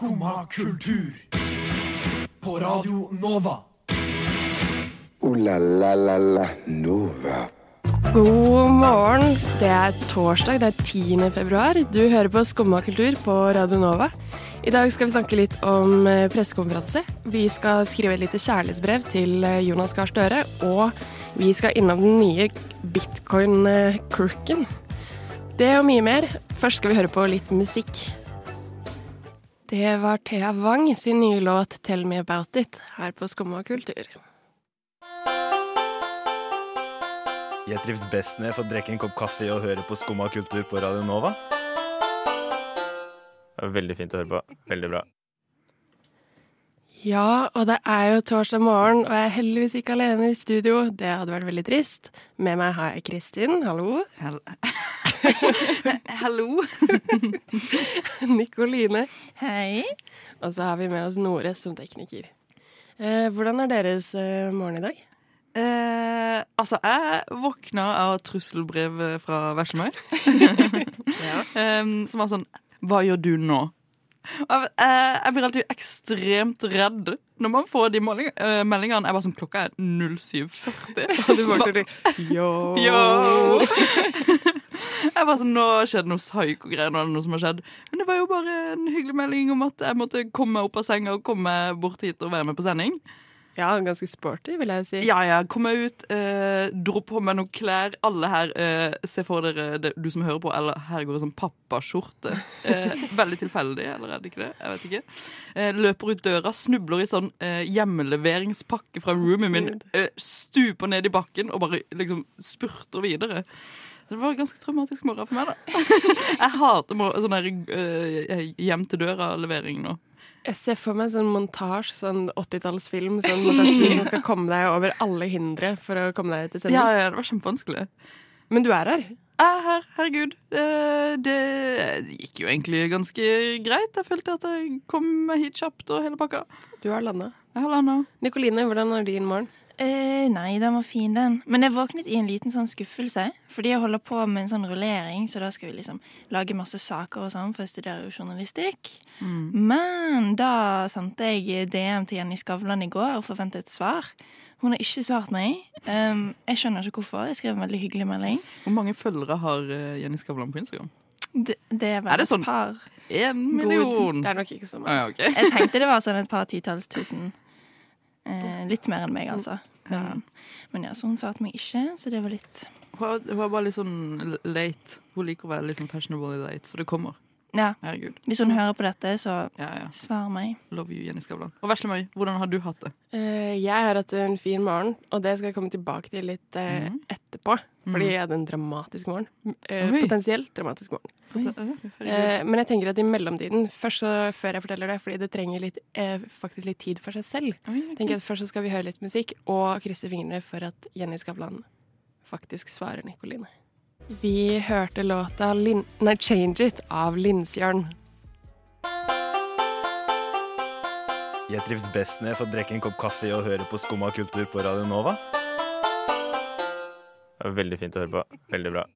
Skumma kultur. På Radio Nova. O-la-la-la-la Nova. God morgen. Det er torsdag, det er 10. februar. Du hører på Skumma kultur på Radio Nova. I dag skal vi snakke litt om eh, pressekonferanse. Vi skal skrive et lite kjærlighetsbrev til eh, Jonas Gahr Støre. Og vi skal innom den nye bitcoin-crooken. Det og mye mer. Først skal vi høre på litt musikk. Det var Thea Wang sin nye låt 'Tell Me About It' her på Skumma kultur. Jeg trives best når jeg får drikke en kopp kaffe og høre på Skumma kultur på Radio Nova. Det var veldig fint å høre på. Veldig bra. Ja, og det er jo torsdag morgen, og jeg er heldigvis ikke alene i studio. Det hadde vært veldig trist. Med meg har jeg Kristin, hallo. Hallo. Nikoline. Hei. Og så har vi med oss Nore som tekniker. Eh, hvordan er deres eh, morgen i dag? Eh, altså, jeg våkna av trusselbrev fra veslemøy. Em, som var sånn Hva gjør du nå? Jeg, eh, jeg blir alltid ekstremt redd når man får de eh, meldingene. Jeg bare sånn, Klokka er 07.40. Og du våkner til yo. Yo! Jeg var sånn, Nå skjedde noe psyko-greier. Nå er det noe som har skjedd. Men det var jo bare en hyggelig melding om at jeg måtte komme opp av senga og komme bort hit og være med på sending. Ja, ganske sporty, vil jeg si. Ja, ja, kom meg ut, eh, dro på meg noen klær. Alle her, eh, se for dere det, du som hører på, eller her går det sånn pappaskjorte. Eh, veldig tilfeldig, eller er det ikke det? Jeg vet ikke. Eh, løper ut døra, snubler i sånn eh, hjemleveringspakke fra roomien min, eh, stuper ned i bakken og bare liksom spurter videre. Det var ganske traumatisk morgen for meg, da. Jeg hater mor- sånn der uh, hjem til døra-levering nå. Jeg ser for meg sånn montasje, sånn 80-tallsfilm, sånn som skal komme deg over alle hindre for å komme deg til sending. Ja, ja, det var kjempevanskelig. Men du er her. Jeg er her, herregud. Det, Det gikk jo egentlig ganske greit. Jeg følte at jeg kom hit kjapt og hele pakka. Du har landa. Jeg har landa. Nikoline, hvordan er din morgen? Eh, nei, den var fin, den. Men jeg våknet i en liten sånn skuffelse. Fordi jeg holder på med en sånn rullering, så da skal vi liksom lage masse saker og sånn, for jeg studerer jo journalistikk. Men da sendte jeg DM til Jenny Skavlan i går og forventet et svar. Hun har ikke svart meg. Um, jeg skjønner ikke hvorfor. Jeg skrev en veldig hyggelig melding. Hvor mange følgere har eh, Jenny Skavlan på Instagram? Det, det er vel Er det sånn? et par Én million! Det er nok ikke så Ah, ja, okay. Jeg tenkte det var sånn et par titalls tusen. Eh, litt mer enn meg, altså. Men, men ja, så hun svarte meg ikke, så det var litt Hun var hun er bare litt sånn late. Hun liker å være litt sånn fashionable late, så det kommer. Ja. Herregud. Hvis hun hører på dette, så Ja, ja. svar meg. Love you, Jenny Skavlan. Og Veslemøy, hvordan har du hatt det? Uh, jeg har hatt en fin morgen, og det skal jeg komme tilbake til litt eh, etterpå. Fordi jeg hadde en dramatisk morgen. Eh, potensielt dramatisk morgen. Eh, men jeg tenker at i mellomtiden, først så, før jeg forteller det, fordi det trenger litt, eh, faktisk litt tid for seg selv, tenker jeg at først så skal vi høre litt musikk og krysse fingrene for at Jenny Skavlan faktisk svarer Nikoline. Vi hørte låta Lin nei, 'Change It' av Linsjørn. Jeg trives best når jeg får drikke en kopp kaffe og høre på Skumma kultur på Radio Nova. Veldig fint å høre på. Veldig bra.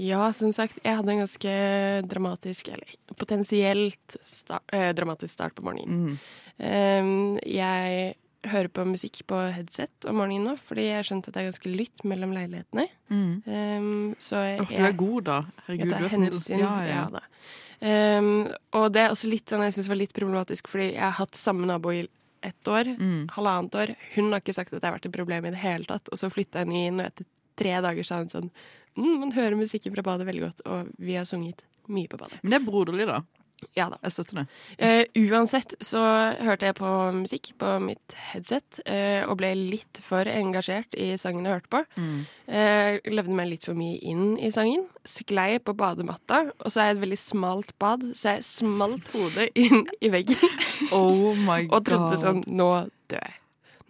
Ja, som sagt, jeg hadde en ganske dramatisk, eller potensielt start, eh, dramatisk start på morgenen. Eh, jeg hører på musikk på headset om morgenen nå, fordi jeg skjønte at det er ganske lytt mellom leilighetene. Eh, så jeg, du er god, da. Herregud, du er snill. hensyn. Ja, ja. Ja, da. Um, og det er også litt sånn jeg synes var litt problematisk, fordi jeg har hatt samme nabo i ett år, Mm. halvannet år. Hun har ikke sagt at det har vært et problem i det hele tatt. Og så flytta jeg inn, og etter tre dager sa hun sånn mm, Man hører musikken fra badet veldig godt, og vi har sunget mye på badet. Men det er broderlig, da. Ja da. Jeg støtter det. Eh, uansett så hørte jeg på musikk på mitt headset eh, og ble litt for engasjert i sangen jeg hørte på. Eh, levde meg litt for mye inn i sangen. Sklei på badematta, og så er jeg et veldig smalt bad, så jeg smalt hodet inn i veggen Oh my god. og trodde sånn Nå dør jeg.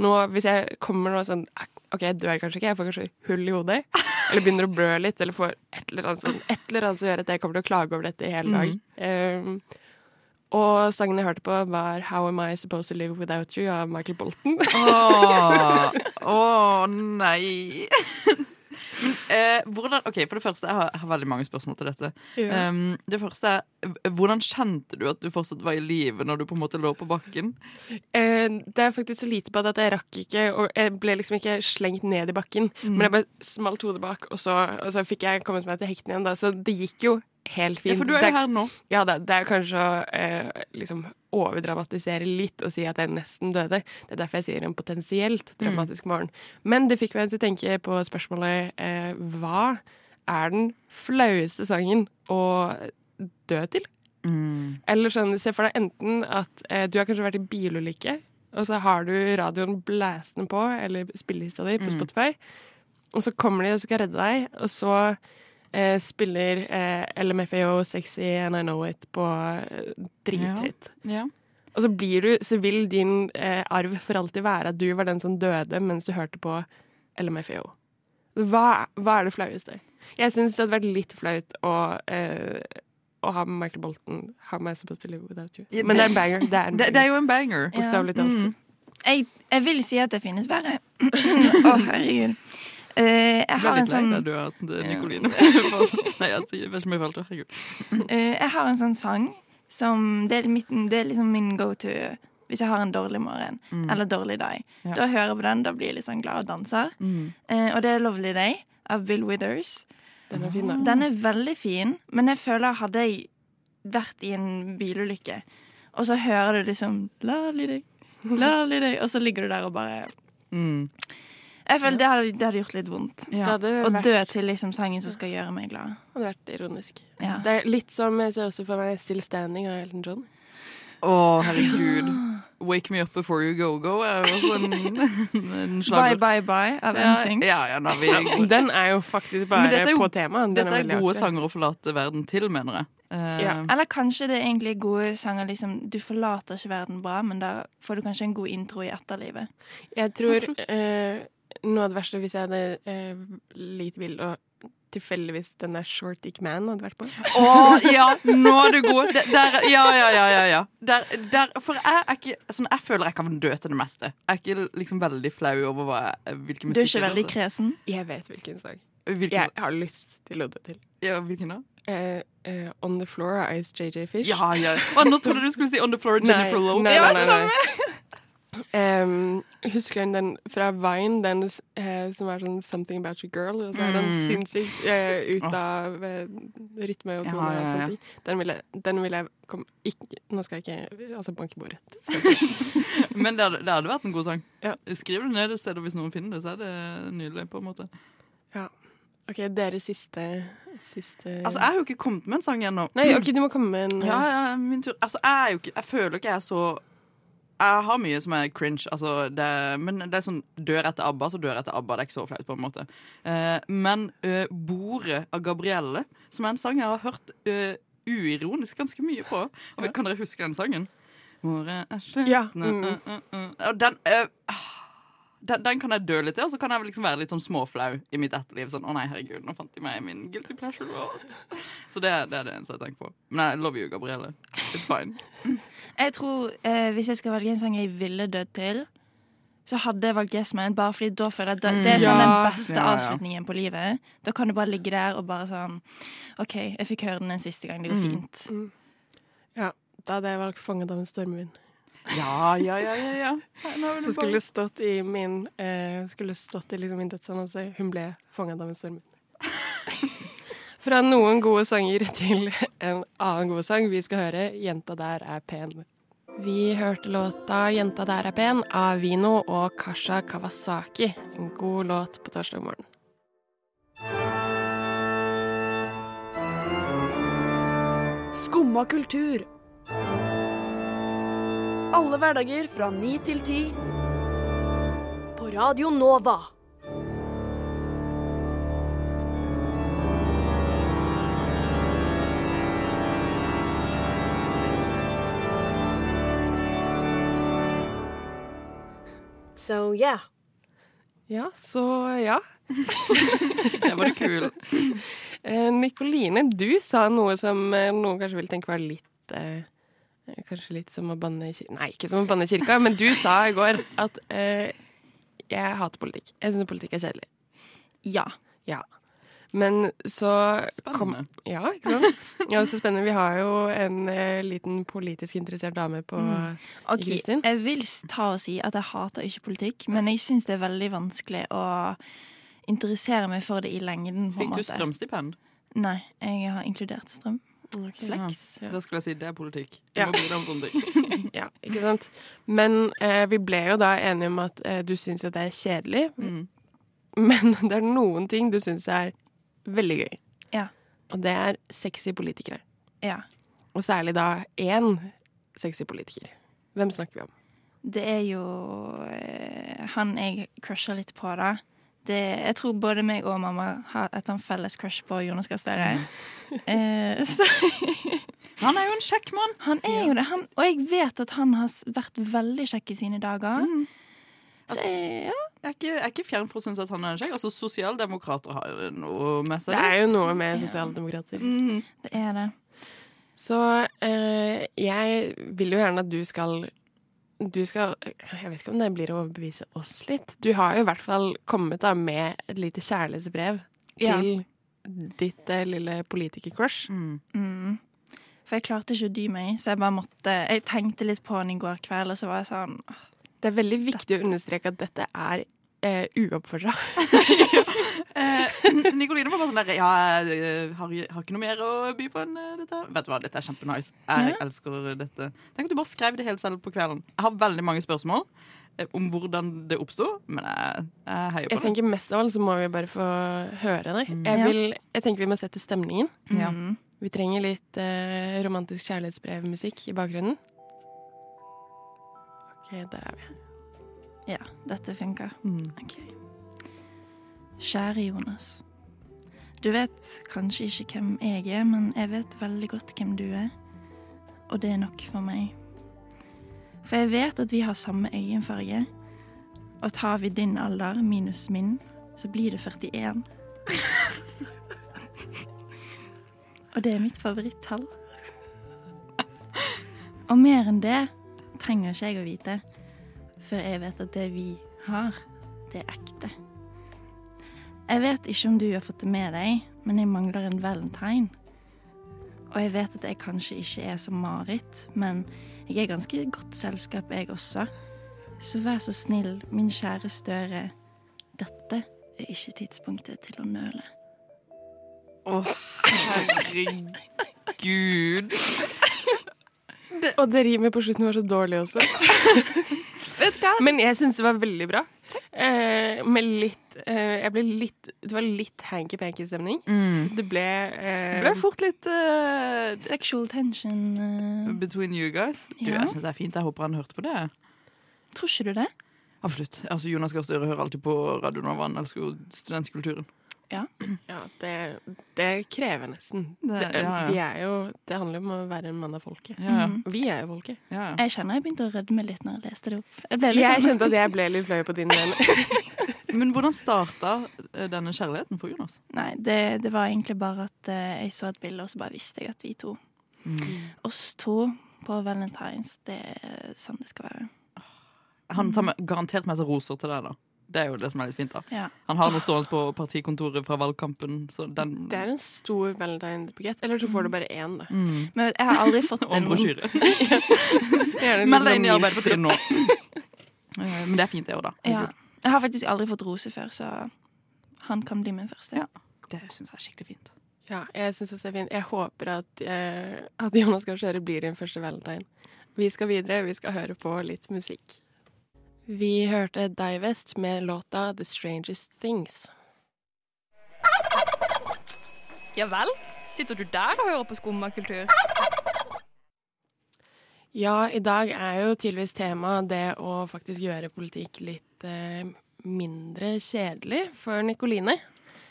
Nå, hvis jeg kommer nå sånn OK, jeg dør kanskje ikke, jeg får kanskje hull i hodet. Eller begynner å blø litt, eller får et eller annet, sånn, et eller annet som gjør at jeg kommer til å klage over dette i hele dag. Um, og sangen jeg hørte på, var 'How Am I Supposed to Live Without You' av Michael Bolton. Åh, åh, nei. Eh, hvordan, ok, For det første, jeg har, jeg har veldig mange spørsmål til dette. Ja. Um, det første er, Hvordan kjente du at du fortsatt var i live når du på en måte lå på bakken? Uh, det er faktisk så lite på det at jeg rakk ikke Og jeg ble liksom ikke slengt ned i bakken, men jeg bare smalt hodet bak, og så, og så fikk jeg kommet meg til hektene igjen. Da. Så det gikk jo helt fint. Ja, for du er jo her nå. Ja, det, det er kanskje å eh, liksom overdramatisere litt og si at jeg nesten døde. Det er derfor jeg sier en potensielt dramatisk morgen. Men det fikk meg til å tenke på spørsmålet eh, hva er den flaueste sangen å dø til? Eller sånn, se for deg enten at eh, du har kanskje vært i bilulykke, og så har du radioen blæsende på, eller spillelista di på Spotify, og så kommer de og skal redde deg, og så eh, spiller eh, LMFAO 'Sexy and I Know It' på eh, drithøyt. Ja. Og så blir du, så vil din eh, arv for alltid være at du var den som døde mens du hørte på LMFAO. Hva, hva er det flaueste? Jeg syns det hadde vært litt flaut å, eh, å ha Michael Bolton How am I supposed to live without you? Men det er en banger. Det er, en Det, det er jo en banger. Bokstavelig talt. Mm. Jeg, jeg vil si at det finnes verre. Å, herregud. Eh, jeg har en sånn lei deg du Nikoline. Nei, jeg sier- ikke om jeg Herregud. Eh, jeg har en sånn sang som Det er, mitt, det er liksom min go to hvis jeg har en dårlig morgen eller dårlig dag. Mm. Ja. Da hører jeg på den, da blir jeg litt sånn glad og danser. Mm. Eh, og det er 'Lovely Day' av Bill Withers. Den er fin, da. Den er veldig fin, men jeg føler hadde jeg vært i en bilulykke, og så hører du liksom 'Lovely day', 'Lovely day', og så ligger du der og bare Mm. Jeg føler det hadde, det hadde gjort litt vondt. Det hadde Å vært, dø til liksom sangen som skal gjøre meg glad. Det hadde vært ironisk. Ja. Det er litt som jeg ser også for meg 'Still Standing' av Elton John. Å, herregud. 'Wake Me Up Before You Go Go' er jo også en, en Bye slager. Bye Bye av Ja, NSYNC. ja, ja, nå er vi Den er jo faktisk bare dette er jo- på temaet. Dette er gode sanger å forlate verden til, mener jeg. Eh, Ja. Eller kanskje det er egentlig gode sanger liksom, Du forlater ikke verden bra, men da får du kanskje en god intro i etterlivet. Jeg tror eh, noe av det verste hvis jeg hadde eh, litt bil og tilfeldigvis den der Short Dick Man hadde vært på. Å, ja, nå er du god. Der, der, ja, ja, ja. ja, ja. Der, der, for jeg er ikke sånn, Jeg føler jeg kan dø til det meste. Jeg er ikke liksom veldig flau over hva jeg, hvilken Du er ikke veldig kresen. Jeg vet hvilken sang. Hvilken, Jeg har lyst til å dø til. ja, hvilken da? Uh, uh, On The Floor av Ice JJ Fish. Ja, ja. Oh, nå trodde du skulle si On the Floor Jennifer Lowe. Nei, nei, nei, nei. Em, husker du den fra Vine, den uh, som er sånn 'Something About Your Girl'? Og så er den Mm. sinnssykt uh, ut av uh, rytme og Ja, tone. ja, ja. sånne. Den vil jeg, den vil jeg kom, ikke, Nå skal jeg ikke altså banke bordet. Men det hadde, det hadde vært en god sang. Ja. Skriv det ned et sted, og hvis noen finner det, så er det nydelig. på en måte OK, dere siste, siste Altså, Jeg har jo ikke kommet med en sang ennå. Nei, OK, du må komme med en Ja, ja, min tur. Altså, jeg, jo ikke, jeg føler ikke jeg er så Jeg har mye som er cringe, altså det, men det er sånn dør etter ABBA, så dør etter ABBA. Det er ikke så flaut, på en måte. Eh, men eh, 'Bordet' av Gabrielle, som er en sang jeg har hørt eh, uironisk ganske mye på. Og Kan dere huske den sangen? Bordet er slutt Ja, mm. uh, uh, uh. Den, eh, ah, den, den kan jeg dø litt til, og så kan jeg liksom være litt sånn småflau i mitt etterliv. Sånn 'Å nei, herregud, nå fant de meg i min guilty pleasure world. Så det, det er det eneste jeg tenker på. Men I love you, Gabrielle. It's fine. Jeg tror eh, Hvis jeg skal velge en sang jeg ville dødd til, så hadde jeg valgt Yes Man, bare fordi da føler jeg at det, det er sånn Ja. den beste Ja, ja. avslutningen på livet. Da kan du bare ligge der og bare sånn OK, jeg fikk høre den en siste gang. Det går Mm. fint. Ja, da hadde jeg valgt 'Fanget av en stormvind'. Ja, ja, ja, ja, ja. Så skulle stått i min eh, Skulle stått i liksom min dødsannonse. Hun ble fanget av en stormvind. Fra noen gode sanger til en annen god sang. Vi skal høre 'Jenta der er pen'. Vi hørte låta 'Jenta der er pen' av Vino og Kasha Kawasaki. En god låt på torsdag morgen. Skumma kultur. Alle hverdager fra ni til ti. På Radio Nova. So yeah. Ja, så ja. Det var kul. Eh, Nikoline, du sa noe som eh, noen kanskje vil tenke var litt eh, Kanskje litt som å banne i kirka Nei, ikke som å banne i kirka, men du sa i går at eh, jeg hater politikk. Jeg syns politikk er kjedelig. Ja. Ja. Men så kom, Spennende. Ja, ikke sant? Ja, så spennende. Vi har jo en eh, liten politisk interessert dame på Mm. Ok, Kristin? Jeg vil ta og si at jeg hater ikke politikk, men jeg syns det er veldig vanskelig å interessere meg for det i lengden. Fikk du strømstipend? Nei, jeg har inkludert strøm. Ok. Flex. Ja. Da skulle jeg si det er politikk. Du Ja. må bry deg om sånne ting. Ja, ikke sant? Men eh, vi ble jo da enige om at eh, du syns at det er kjedelig, Mm. men det er noen ting du syns er veldig gøy. Ja. Og det er sexy politikere. Ja. Og særlig da én sexy politiker. Hvem snakker vi om? Det er jo eh, han jeg crusher litt på, da. Det, jeg tror både meg og mamma har et sånn felles crush på Jonas Gahr Støre. Eh, Han er jo en kjekk mann. han er jo det. Han, og jeg vet at han har vært veldig kjekk i sine dager. Så jeg, ja. Jeg er ikke, jeg er ikke fjern for å synes at han er en kjekk. Altså, Sosialdemokrater har jo noe med seg. Det er jo noe med sosialdemokrater. Mm. det er det. Så eh, jeg vil jo gjerne at du skal du skal Jeg vet ikke om det blir å overbevise oss litt. Du har jo i hvert fall kommet da med et lite kjærlighetsbrev Ja. til ditt eh, lille politikercrush. Mm. Mm. For jeg klarte ikke å dy meg, så jeg bare måtte Jeg tenkte litt på han i går kveld, og så var jeg sånn Det er veldig viktig å understreke at dette er eh, uoppfordra. Eh, Nikoline var bare sånn der Ja, jeg eh, har, har ikke noe mer å by på enn eh, dette. Vet du hva, dette er kjempenice. Jeg Ja. elsker dette. Tenk at du bare skrev det helt selv på kvelden. Jeg har veldig mange spørsmål eh, om hvordan det oppsto, men jeg, jeg heier på Jeg tenker Mest av alt så må vi bare få høre det. Jeg, vil, jeg tenker vi må sette stemningen. Ja. mm. Vi trenger litt eh, romantisk kjærlighetsbrevmusikk i bakgrunnen. OK, der er vi. Ja, dette funker. Mm. Ok. Kjære Jonas. Du vet kanskje ikke hvem jeg er, men jeg vet veldig godt hvem du er. Og det er nok for meg. For jeg vet at vi har samme øyenfarge. Og tar vi din alder minus min, så blir det 41. Og det er mitt favorittall. Og mer enn det trenger ikke jeg å vite, for jeg vet at det vi har, det er ekte. Jeg vet ikke om du har fått det med deg, men jeg mangler en valentine. Og jeg vet at jeg kanskje ikke er som Marit, men jeg er ganske godt selskap, jeg også. Så vær så snill, min kjære Støre. Dette er ikke tidspunktet til å nøle. Å, herregud. Og det rimet på slutten var så dårlig også. Vet du hva? Men jeg syns det var veldig bra. Eh, med litt eh, Jeg ble litt Det var litt hanky-panky-stemning. Det ble eh, Det ble fort litt eh, Sexual tension eh, between you guys. Du, Ja. Jeg syns det er fint. Jeg håper han hørte på det. Tror ikke du det? Absolutt. Altså, Jonas Gahr Støre hører alltid på Radio Nova. Han elsker jo studentkulturen. Ja, det, det krever nesten. Det- Det, ja, ja. De er jo, det handler jo om å være en mann av folket. Ja, ja. Vi er jo folket. ja, ja. Jeg kjenner jeg begynte å rødme litt når jeg leste det opp. Jeg, ble litt Jeg sånn- kjente at jeg ble litt flau på din vegne. Men hvordan starta eh, denne kjærligheten for Jonas? Nei, det, det var egentlig bare at eh, jeg så et bilde, og så bare visste jeg at vi to Oss to på Valentines, det er sånn det skal være. Han tar med, garantert med seg roser til deg, da. Det er jo det som er litt fint. da Ja. Han har noe stående på partikontoret fra valgkampen. Så den Det er en stor valentine-bukett. Eller så får du bare én, da. mm. Men jeg har aldri fått den. Og brosjyre. Meld deg inn i Arbeiderpartiet nå. Eh, Men det er fint, det òg, da. Ja. Jeg har faktisk aldri fått rose før, så han kan bli min første. Ja. Det syns jeg er skikkelig fint. Ja, jeg synes også det er fint. Jeg håper at, eh, at Jonas Gahr Støre blir din første valentine. Vi skal videre. Vi skal høre på litt musikk. Vi hørte Divest med låta The Strangest Things. Ja vel? Sitter du der og hører på skummakultur? Ja, i dag er jo tydeligvis temaet det å faktisk gjøre politikk litt eh, mindre kjedelig for Nikoline.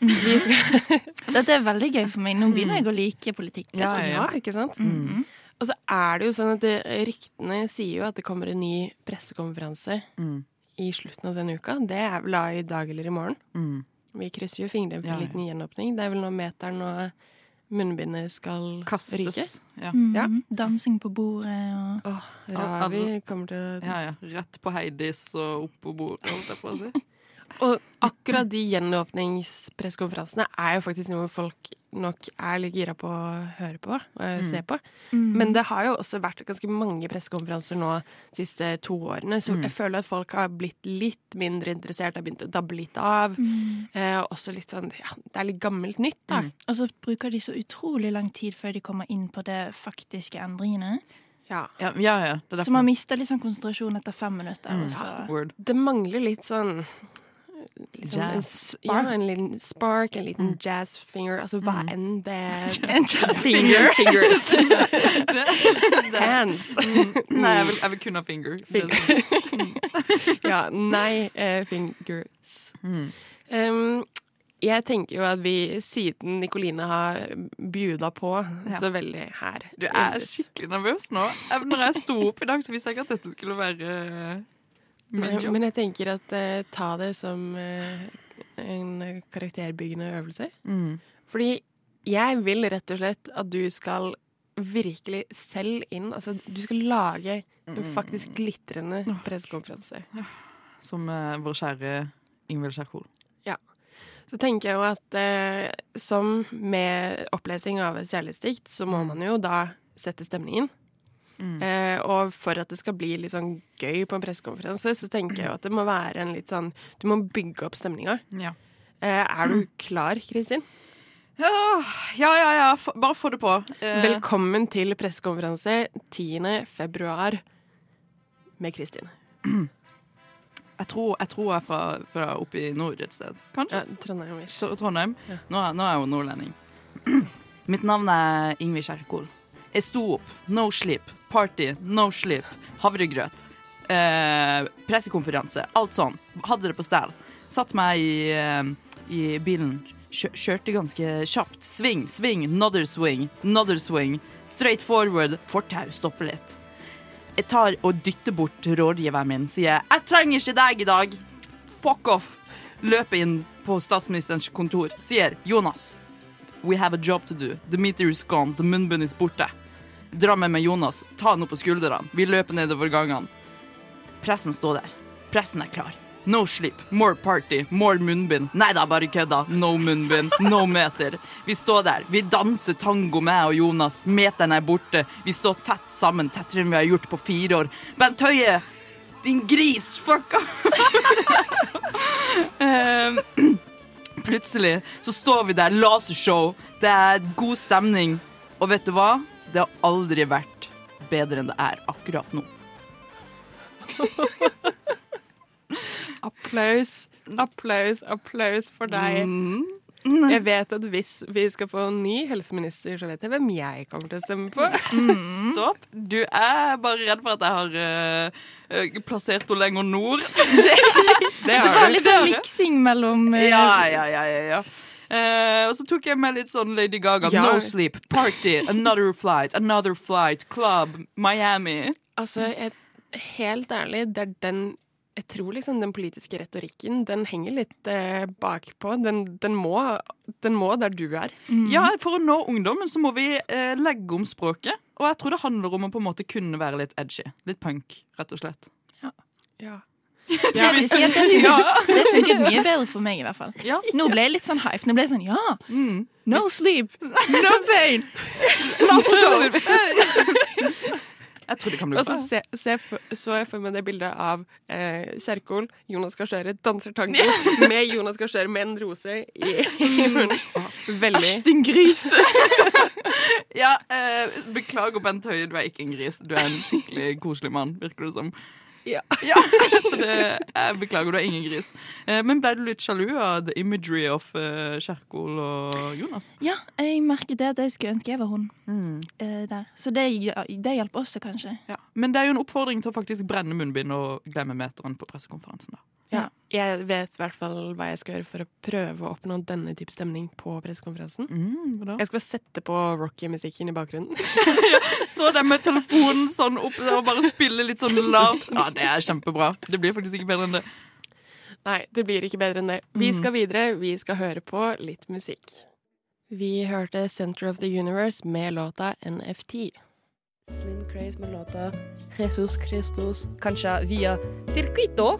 Dette er veldig gøy for meg. Nå begynner jeg å like politikk. Ja, liksom. ja, ikke sant? Mhm. Og så er det jo sånn at det, ryktene sier jo at det kommer en ny pressekonferanse Mm. i slutten av denne uka. Det er vel da i dag eller i morgen. Mm. Vi krysser jo fingrene for Ja, en ja. liten gjenåpning. Det er vel når meteren og munnbindet skal ryke. Kastes. Ja. Mhm. Ja. Dansing på bordet og oh, Ravi kommer til å ja, ja. Rett på Heidis og opp på bordet, holdt jeg på å si. Og akkurat de gjenåpningspressekonferansene er jo faktisk noe folk nok er litt gira på å høre på og Mm. se på. Mm. Men det har jo også vært ganske mange pressekonferanser nå de siste to årene, så Mm. jeg føler at folk har blitt litt mindre interessert, har begynt å dabbe litt av. Mm. Eh, også litt sånn Ja, det er litt gammelt nytt, da. Mm. Og så bruker de så utrolig lang tid før de kommer inn på det faktiske endringene. Ja. Ja, ja. ja. Så man mister litt sånn konsentrasjon etter fem minutter. Mm. Det mangler litt sånn sånn en, ja, en liten spark, en liten jazz finger, altså hva enn det En jazz finger. Fingers. Hands. Nei, jeg vil, jeg vil kun ha finger. Finger. ja, nei, eh, fingers. Mm. Um, jeg tenker jo at vi, siden Nikoline har bjuda på Ja. så veldig her Du er skikkelig nervøs nå. Når jeg sto opp i dag, så visste jeg ikke at dette skulle være men, men jeg tenker at eh, ta det som eh, en karakterbyggende øvelse. Mm. Fordi jeg vil rett og slett at du skal virkelig selv inn Altså, du skal lage en faktisk glitrende pressekonferanse. Som eh, vår kjære Ingvild Kjerkol. Så tenker jeg jo at eh, som med opplesing av et kjærlighetsdikt, så må man jo da sette stemningen. Mm. Eh, og for at det skal bli litt sånn gøy på en pressekonferanse, så tenker jeg jo at det må være en litt sånn Du må bygge opp stemninga. Ja. Eh, er du klar, Kristin? Ja, ja, ja. ja. Bare få det på. Eh, Velkommen til pressekonferanse 10. februar med Kristin. jeg, tror, jeg tror jeg er fra, fra oppe i nord et sted. Kanskje? Ja, Trondheim. Så- Trondheim. Ja. Nå, er- nå er jeg jo nordlending. Mitt navn er Ingvild Kjerkol. Jeg sto opp. No sleep. Party. No sleep. Havregrøt. Eh, pressekonferanse. Alt sånn. Hadde det på stell. Satt meg i, eh, i bilen. Kjø kjørte ganske kjapt. Sving, sving, another swing, another swing. Straight forward. Fortau. Stoppe litt. Jeg tar og dytter bort rådgiveren min. Sier 'Jeg trenger ikke deg i dag'. Fuck off. Løper inn på statsministerens kontor. Sier 'Jonas, we have a job to do. The meter is gone. The munnbind is borte'. Dra med meg Jonas. Ta han opp på skuldrene. Vi løper nedover gangene. Pressen står der. Pressen er klar. No sleep, more party, more munnbind. Nei da, bare kødda. No munnbind, no meter. Vi står der. Vi danser tango, meg og Jonas. Meteren er borte. Vi står tett sammen, tettere enn vi har gjort på fire år. Bent Høie, din gris, fuck off! Eh, Plutselig så står vi der, lasershow. Det er god stemning. Og vet du hva? Det har aldri vært bedre enn det er akkurat nå. Applaus, applaus, applaus for deg. Mm. Jeg vet at hvis vi skal få en ny helseminister, så vet jeg hvem jeg kommer til å stemme på. Stopp. Du er bare redd for at jeg har eh, plassert henne lenger nord. Det Det har var litt sånn miksing mellom uh, Ja, ja, ja, ja, ja. Eh, og så tok jeg med litt sånn Lady Gaga. Ja. No sleep, party, another flight, another flight, club, Miami. Altså, jeg, helt ærlig, det er den jeg tror liksom den politiske retorikken den henger litt eh, bakpå. Den, den, må, den må der du er. Ja, For å nå ungdommen så må vi eh, legge om språket. Og jeg tror det handler om å på en måte kunne være litt edgy. Litt punk, rett og slett. Ja. Ja. Jeg vil si at det funket, det funket mye bedre for meg, i hvert fall. Ja. Nå ble jeg litt sånn hype. Nå ble jeg sånn ja! Mm. No sleep, no pain! Jeg tror det kan bli Og så bra. se, se, så jeg for meg det bildet av eh, Kjerkol, Jonas Gahr Støre, danser tango med Jonas Gahr Støre med en rose i, i munnen. Veldig Æsj, din gris! Ja, eh, Beklager, Bent Høie, du er ikke en gris. Du er en skikkelig koselig mann, virker det som. Ja. ja. det, jeg beklager, du er ingen gris. Eh, men ble du litt sjalu av the imagery of eh, Kjerkol og Jonas? Ja, jeg merket det at jeg skulle ønske jeg var hun mm. der. Så det, det hjalp også, kanskje. Ja. Men det er jo en oppfordring til å faktisk brenne munnbind og glemme meteren på pressekonferansen. da. Ja. Jeg vet i hvert fall hva jeg skal gjøre for å prøve å oppnå denne type stemning på pressekonferansen. Mm. Jeg skal bare sette på rocky-musikken i bakgrunnen. Stå der med telefonen sånn oppe og bare spille litt sånn lavt. Ja, det er kjempebra. Det blir faktisk ikke bedre enn det. Nei, det blir ikke bedre enn det. Vi skal videre. Vi skal høre på litt musikk. Vi hørte Center of the Universe med låta NFT. Slim Craze med låta Jesus Christus, kanskje via Circuito.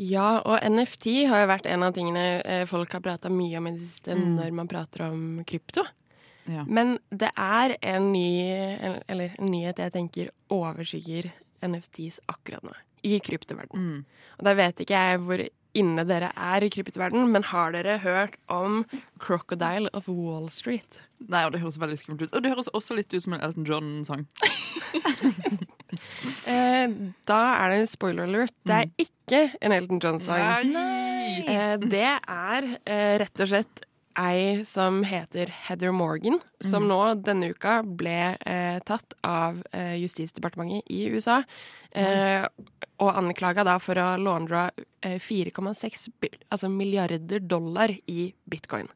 Ja, og NFT har jo vært en av tingene eh, folk har prata mye om i det siste Mm. når man prater om krypto. Ja. Men det er en ny Eller en nyhet jeg tenker overskygger NFTs akkurat nå. I kryptoverden. Mm. Og da vet ikke jeg hvor inne dere er i kryptoverden, men har dere hørt om Crocodile of Wall Street? Nei, og Det høres veldig skummelt ut. Og det høres også litt ut som en Elton John-sang. Eh, da er det en spoiler alert. Det er ikke en Elton John-sang. Eh, det er eh, rett og slett ei som heter Heather Morgan, som nå denne uka ble eh, tatt av eh, Justisdepartementet i USA. Eh, og anklaga da for å låndra eh, 4,6 altså milliarder dollar i bitcoin.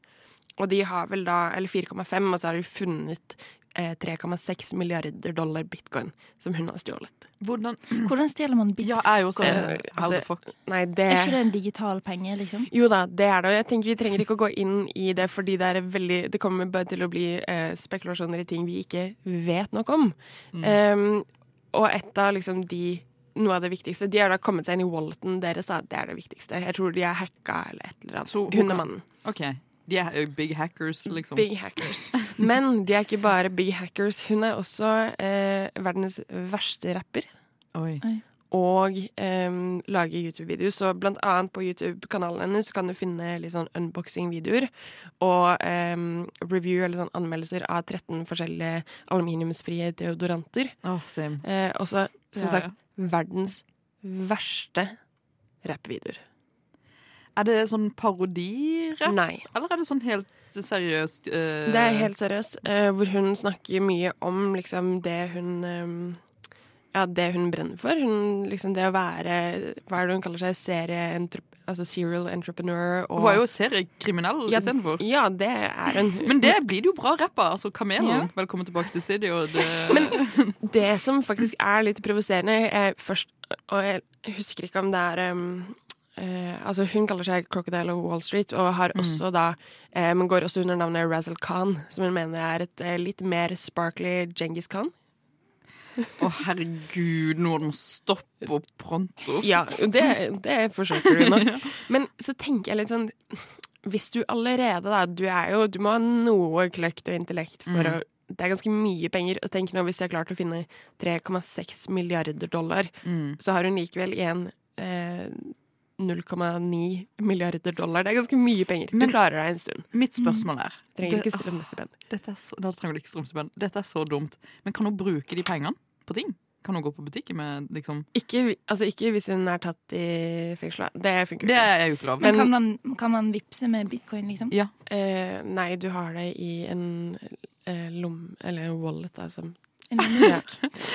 Og de har vel da Eller 4,5, og så har de funnet 3,6 milliarder dollar bitcoin som hun har stjålet. Hvordan Hvordan stjeler man bitcoin? Ja, jeg er jo sånn Eh, How altså. Nei, det Er ikke det en digital penge, liksom? Jo da, det er det. Og jeg tenker vi trenger ikke å gå inn i det, fordi det er veldig Det kommer bare til å bli eh, spekulasjoner i ting vi ikke vet nok om. Um, og et av liksom de noe av det viktigste De har da kommet seg inn i walleten deres, da. Det er det viktigste. Jeg tror de er hacka eller et eller annet. Så hun er mannen. Okay. De er jo big hackers, liksom. Big hackers. Men de er ikke bare big hackers. Hun er også eh, verdens verste rapper. Oi. Og eh, lager YouTube-videoer. Så blant annet på YouTube-kanalen hennes kan du finne litt sånn unboxing-videoer. Og eh, review eller sånn anmeldelser av 13 forskjellige aluminiumsfrie deodoranter. Oh, same. Eh, også, som Ja, ja. sagt, verdens verste rappvideoer. Er det sånn parodirapp? Nei. Eller er det sånn helt seriøst Uh... Det er helt seriøst. uh, hvor hun snakker mye om liksom det hun um, Ja, det hun brenner for. Hun, liksom det å være Hva er det hun kaller seg? Serie altså serial entrepreneur. Og, Hun er jo seriekriminell Ja, istedenfor. Ja, det er hun. Men det blir det jo bra rapp av. Altså, Kamelen. Ja. Velkommen tilbake til studio. Det... Men det som faktisk er litt provoserende er først Og jeg husker ikke om det er em, eh, altså Hun kaller seg Crocodile of Wall Street, og har Mm. også da eh, Men går også under navnet Razzle Khan, som hun mener er et eh, litt mer sparkly Genghis Khan. Å, herregud, noen må stoppe opp pronto. Ja, det, det forsøker du nå. Men så tenker jeg litt sånn Hvis du allerede, da Du jo Du må ha noe kløkt og intellekt for Mm. å Det er ganske mye penger. Og tenk nå hvis de har klart å finne 3,6 milliarder dollar, Mm. så har hun likevel igjen eh, 0,9 milliarder dollar. Det er ganske mye penger. Du Men- klarer deg en stund. Mitt spørsmål er Trenger det- ikke stipend. Dette er så, da trenger du ikke strømstipend. Dette er så dumt. Men kan hun bruke de pengene på ting? Kan hun gå på butikken med liksom Ikke, altså ikke hvis hun er tatt i fengsel. Det funker Det er jo ikke lov. Men kan man, kan man vippse med bitcoin, liksom? Ja. Eh, nei, du har det i en eh, lomme Eller en wallet, da,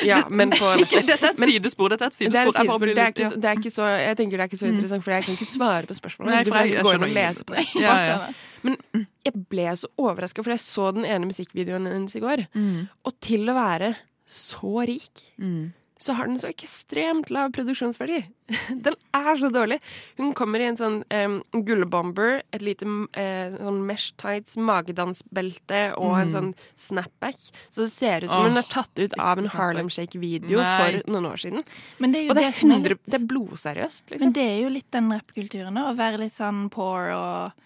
Ja, men på. Dette er et sidespor. Dette er et Det er sidespor. et Jeg sidespor. Det er ikke, det er ikke så, jeg tenker det er ikke så interessant, for jeg kan ikke svare på spørsmålet. Nei, for jeg, jeg- jeg lese på det. Ja, ja. Men jeg ble så overraska, for jeg så den ene musikkvideoen hennes i går. Mm. Og til å være så rik, Mm. Så har den så ekstremt lav produksjonsverdi. Den er så dårlig. Hun kommer i en sånn um, gullbomber, et lite uh, sånn mesh tights, magedansbelte og en Mm. sånn snapback. Så det ser ut som oh, hun er tatt ut av en. Harlem Shake-video for noen år siden. Men det er jo Og det det, er, er 100, litt det er blodseriøst, liksom. Men det er jo litt den rappkulturen, da. Å være litt sånn poor og,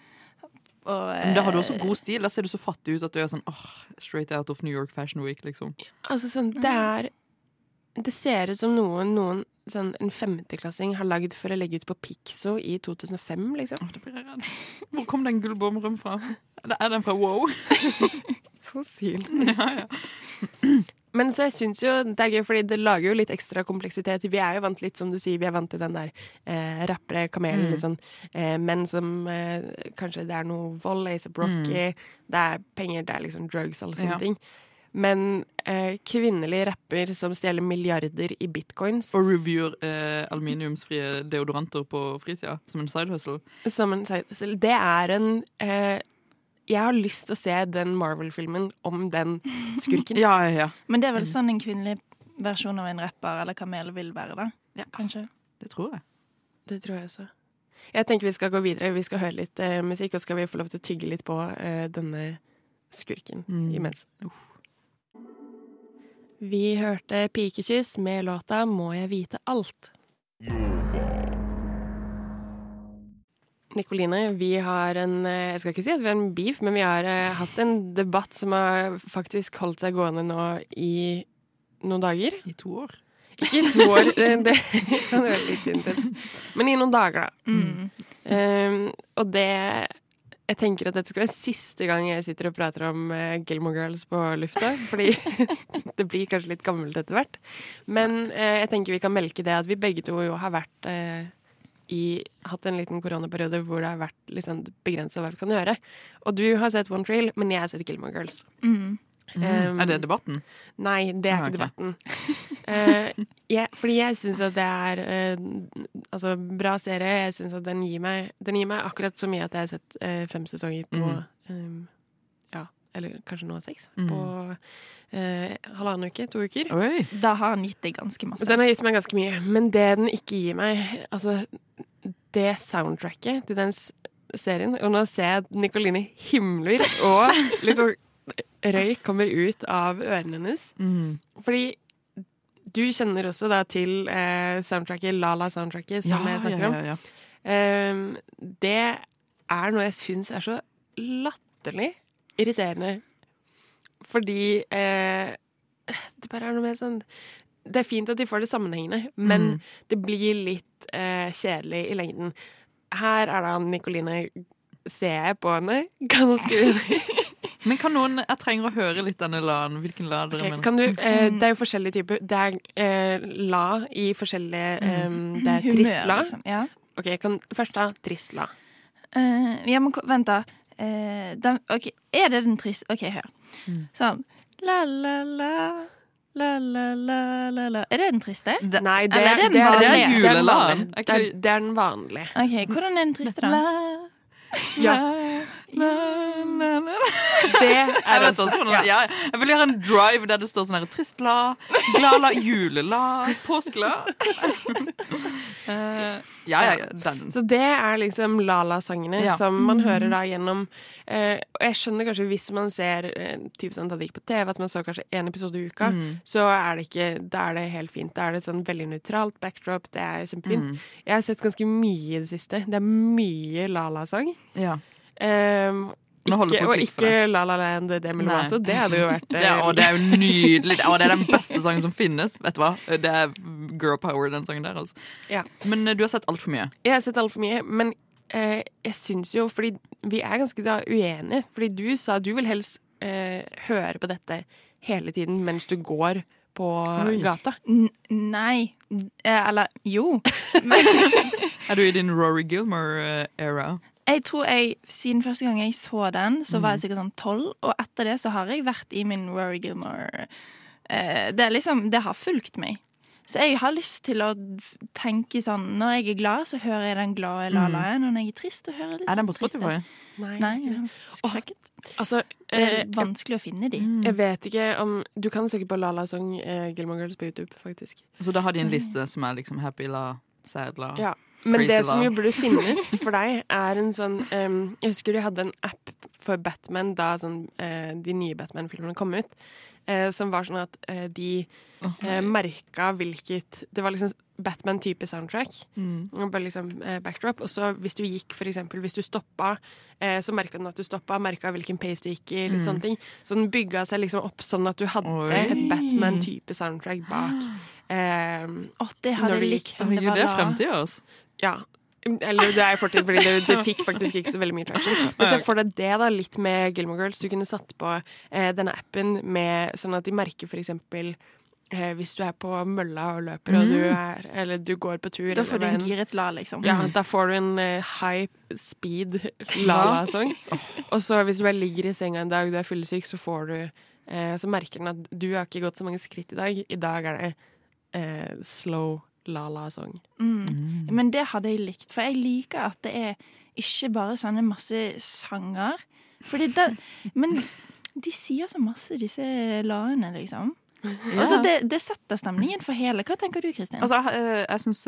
og Men da har du også eh, god stil. Da ser du så fattig ut at du er sånn oh, straight out of New York Fashion Week, liksom. Altså sånn, det er Det ser ut som noen, noen sånn en femteklassing har lagd for å legge ut på Pixo i 2005, liksom. Det blir jeg redd. Hvor kom den gullbommeren fra? Er den fra Wow? Sannsynligvis. Ja, ja. Men så jeg syns jo det er gøy, fordi det lager jo litt ekstra kompleksitet. Vi er jo vant litt, som du sier, vi er vant til den der eh, rappere, kamelen, Mm. sånn eh, menn som eh, Kanskje det er noe vold, A$AP Rocky, det er penger, det er liksom drugs, alle sånne Mm. Ja. ting. Men eh, kvinnelig rapper som stjeler milliarder i bitcoins Og reviewer eh, aluminiumsfrie deodoranter på fritida som en side hustle. som en side hustle, det er en eh, jeg har lyst til å se den Marvel-filmen om den skurken. Ja, ja, ja. Men det er vel sånn en kvinnelig versjon av en rapper eller kamel vil være, da? Ja. Kanskje. Det tror jeg. Det tror jeg også. Jeg tenker vi skal gå videre. Vi skal høre litt eh, musikk, og skal vi få lov til å tygge litt på eh, denne skurken Mm. imens. Vi hørte Pikekyss med låta 'Må jeg vite alt'. Nikoline, vi har en Jeg skal ikke si at vi har en beef, men vi har eh, hatt en debatt som har faktisk holdt seg gående nå i noen dager. I to år. Ikke i to år, eh, det kan være litt intenst. Men i noen dager, da. Mm. Um, og det Jeg tenker at dette skal være siste gang jeg sitter og prater om uh, Gilmore Girls på lufta. Fordi det blir kanskje litt gammelt etter hvert. Men eh, jeg tenker vi kan melke det at vi begge to jo har vært eh, i, hatt en liten koronaperiode hvor det har vært liksom begrensa hva vi kan gjøre. Og du har sett One Trail, men jeg har sett Gilmore Girls. Mm. Um, er det debatten? Nei, det er Ah, ikke debatten. uh, jeg, fordi jeg syns at det er uh, altså, bra serie. Jeg syns at den gir, meg, den gir meg akkurat så mye at jeg har sett uh, fem sesonger på Mm. um, Ja, eller kanskje nå seks. Mm. På eh, halvannen uke, to uker. Oi. Da har den gitt deg ganske masse. Den har gitt meg ganske mye. Men det den ikke gir meg Altså, det soundtracket til den serien Og nå ser jeg at Nikoline himler, og liksom røyk kommer ut av ørene hennes. Mm. Fordi du kjenner også da til eh, soundtracket, Lala-soundtracket, som jeg snakker om. ja, ja. um, det er noe jeg syns er så latterlig irriterende. Fordi eh, det bare er noe mer sånn Det er fint at de får det sammenhengende, men Mm. det blir litt eh, kjedelig i lengden. Her er da Nikoline Ser jeg på henne ganske Men kan noen Jeg trenger å høre litt denne la-en. Hvilken la dere Ok, mener? Kan du, eh, det er jo forskjellige typer. Det er eh, la i forskjellige eh, Det er Humør, trist la. liksom. Ja. Ok, kan først da trist la. Uh, ja, men vent, da. Uh, den, okay, Er det den triste OK, hør. Mm. Sånn la-la-la, La, la, la, la, la. Er det den triste? Nei, det, er det den det, vanlige? det, er den vanlige. Det er, det- er den vanlige. OK, hvordan er den triste, da? Ja. Det Jeg, er vet også også, hvordan- ja. jeg vil gjøre en drive der det står sånn her trist la, la, julela, påskela. Uh, ja, ja, den. Så det er liksom Lala-sangene Ja. som man hører da gjennom eh, jeg skjønner kanskje hvis man ser typisk typ sånn det gikk på TV, at man så kanskje én episode i uka, Mm. så er det ikke Da er det helt fint. Da er det sånn veldig nøytralt backdrop. Det er kjempefint. Mm. Jeg har sett ganske mye i det siste. Det er mye la-la-sang. Ja. Um, ikke, og ikke La La Land, Demi med Lovato. Det hadde jo vært Det, og det er jo nydelig. Og det er den beste sangen som finnes. Vet du hva? Det er girl power, den sangen der. Altså. Ja. Men eh, du har sett altfor mye. Jeg har sett altfor mye, men eh, jeg syns jo Fordi vi er ganske da uenige. Fordi du sa du vil helst eh, høre på dette hele tiden mens du går på Oi. gata. N nei. Eh, eller jo. Er du i din Rory Gilmore-era? Jeg tror jeg, Siden første gang jeg så den, så var jeg Mm. sikkert sånn tolv. Og etter det så har jeg vært i min Rory Gilmore eh, Det er liksom, det har fulgt meg. Så jeg har lyst til å tenke sånn Når jeg er glad, så hører jeg den glade la-la-en. Og når jeg er trist, så hører jeg litt Mm. Er den på sånn triste. Spotify? Nei. Nei, jeg har sjekket. Altså, Det eh, er vanskelig å finne de. Mm. jeg vet ikke om Du kan søke på Lala Song eh, Gilmore Girls på YouTube, faktisk. Så da har de en liste som er liksom happy la, sad la. Ja. Men Crazy det som jo burde finnes for deg, er en sånn um, Jeg husker de hadde en app for Batman da sånn, eh, de nye Batman-filmene kom ut. Eh, som var sånn at eh, de eh, merka hvilket Det var liksom Batman-type soundtrack. Mm. Og Bare liksom eh, backdrop. Og så hvis du gikk, for eksempel, hvis du stoppa, eh, så merka den at du stoppa, merka hvilken pace du gikk i, litt Mm. sånne ting. Så den bygga seg liksom opp sånn at du hadde Oi. et Batman-type soundtrack bak. Eh, oh, det hadde jeg likt om det var det er fremtida, altså. ja. Eller det er fortid, fordi det, det fikk faktisk ikke så veldig mye traction. Men se for deg det da, litt med Gilmore Girls. Du kunne satt på eh, denne appen med, sånn at de merker for eksempel eh, hvis du er på mølla og løper, og du Mm. er Eller du går på tur. Da får du en giret la, liksom. Ja, da får du en eh, high speed la-la-sang. Og så hvis du bare ligger i senga en dag, du er fyllesyk, så får du eh, Så merker den at du har ikke gått så mange skritt i dag. I dag er det eh, slow la-la-sang. Mm. Men det hadde jeg likt, for jeg liker at det er ikke bare sånne masse sanger, Fordi det, men de sier så masse, disse laene, liksom. Ja. Altså, det, det setter stemningen for hele. Hva tenker du, Kristin? Altså, jeg jeg syns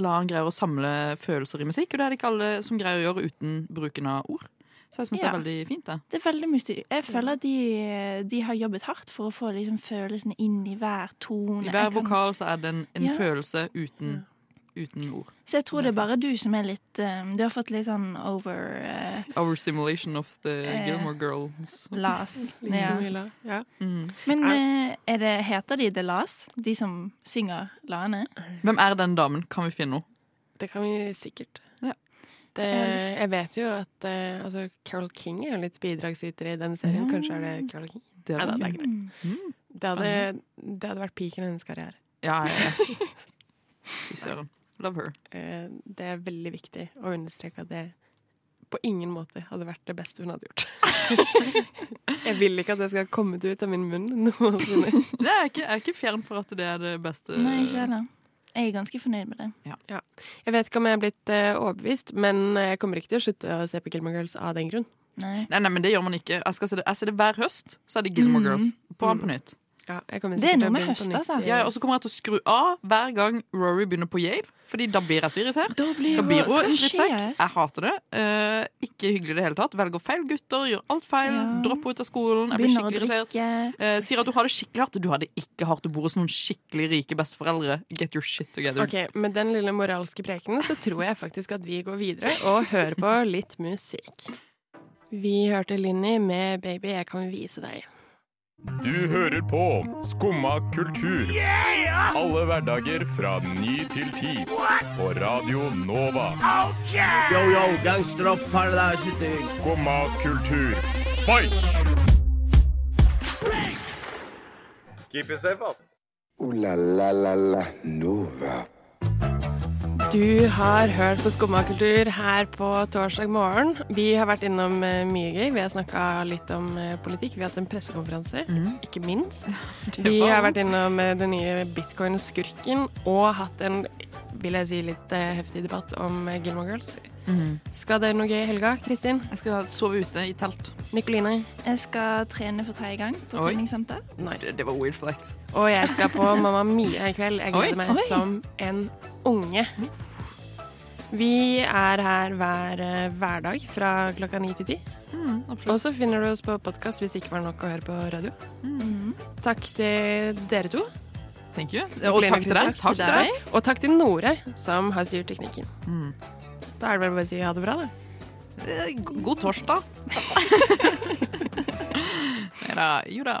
Lan greier å samle følelser i musikk, og det er det ikke alle som greier å gjøre uten bruken av ord. Så jeg syns det er veldig fint, det. Det er veldig mystisk. Jeg føler at de, de har jobbet hardt for å få liksom, følelsene inn i hver tone. I hver kan- vokal så er det en, en Ja. følelse uten, uten ord. Så jeg tror det er bare du som er litt um, Du har fått litt sånn over uh, Our simulation of the uh, Gilmore Girls. Las. Liksom ja. ja. Mm. Men uh, er det, heter de The Las, de som synger laene? Hvem er den damen? Kan vi finne henne? Det kan vi sikkert. Det, Jeg jeg vet jo at uh, altså, Carol King er jo litt bidragsyter i den serien. Kanskje er det Carol King? Det Nei da, det er ikke det. Mm. Det hadde, det hadde vært piken i hennes karriere. Ja, ja. Fy søren. Love her. Uh, Det er veldig viktig å understreke at det på ingen måte hadde vært det beste hun hadde gjort. jeg vil ikke at det skal ha kommet ut av min munn noensinne. Er ikke, jeg er ikke fjern for at det er det beste. Nei, ikke heller. Jeg er ganske fornøyd med det. Ja. Jeg vet ikke om jeg er blitt uh, overbevist, men jeg kommer ikke til å slutte å se på Gilmore Girls av den grunn. Nei. Nei, nei, men det gjør man ikke. Jeg, skal se det, jeg ser det hver høst, så er det Gilmore Mm. Girls. På Mm. på nytt. Ja, jeg Det er noe med høst, altså. Ja, ja, og så kommer jeg til å skru av hver gang Rory begynner på Yale, Fordi da blir jeg så irritert. Da blir Da blir hun drittsekk. Jeg hater det. Uh, ikke hyggelig i det hele tatt. Velger feil gutter, gjør alt feil. Ja. Dropper ut av skolen. Jeg blir skikkelig irritert. Eh, sier at du har det skikkelig hardt. Du har det ikke hardt. Du bor hos noen skikkelig rike besteforeldre. Get your shit together. Ok, Med den lille moralske prekenen så tror jeg faktisk at vi går videre og hører på litt musikk. Vi hørte Linni med 'Baby, jeg kan vise deg'. Du hører på Skumma kultur. Alle hverdager fra ny til ti. På Radio Nova. Yo, yo, gangsteropp, paradise Skumma kultur, fight! Keep it safe, altså. Ooh la la la la Nova. Du har hørt på Skummakultur her på torsdag morgen. Vi har vært innom eh, mye gøy. Vi har snakka litt om eh, politikk. Vi har hatt en pressekonferanse, ikke minst. Vi har vært innom eh, den nye bitcoin-skurken og hatt en, vil jeg si, litt heftig debatt om Gilmore Girls. Mhm. Skal dere noe gøy i helga, Kristin? Jeg skal sove ute i telt. Nikoline? Jeg skal trene for tredje gang på treningssenter. Nice. Det, det var weird flex. Og jeg skal på Mamma Mia i kveld. Jeg gleder Oi. meg Oi. som en unge. Vi er her hver eh, hverdag fra klokka ni til ti. Mm, Og så finner du oss på podkast hvis det ikke var nok å høre på radio. Mhm. Takk til dere to. Thank you. Og takk til deg. Takk til deg. Og takk til Nore, som har styrt teknikken. Mm. Da er det vel bare å si ha det bra, da. Eh, God torsdag. Nei da. Jo da.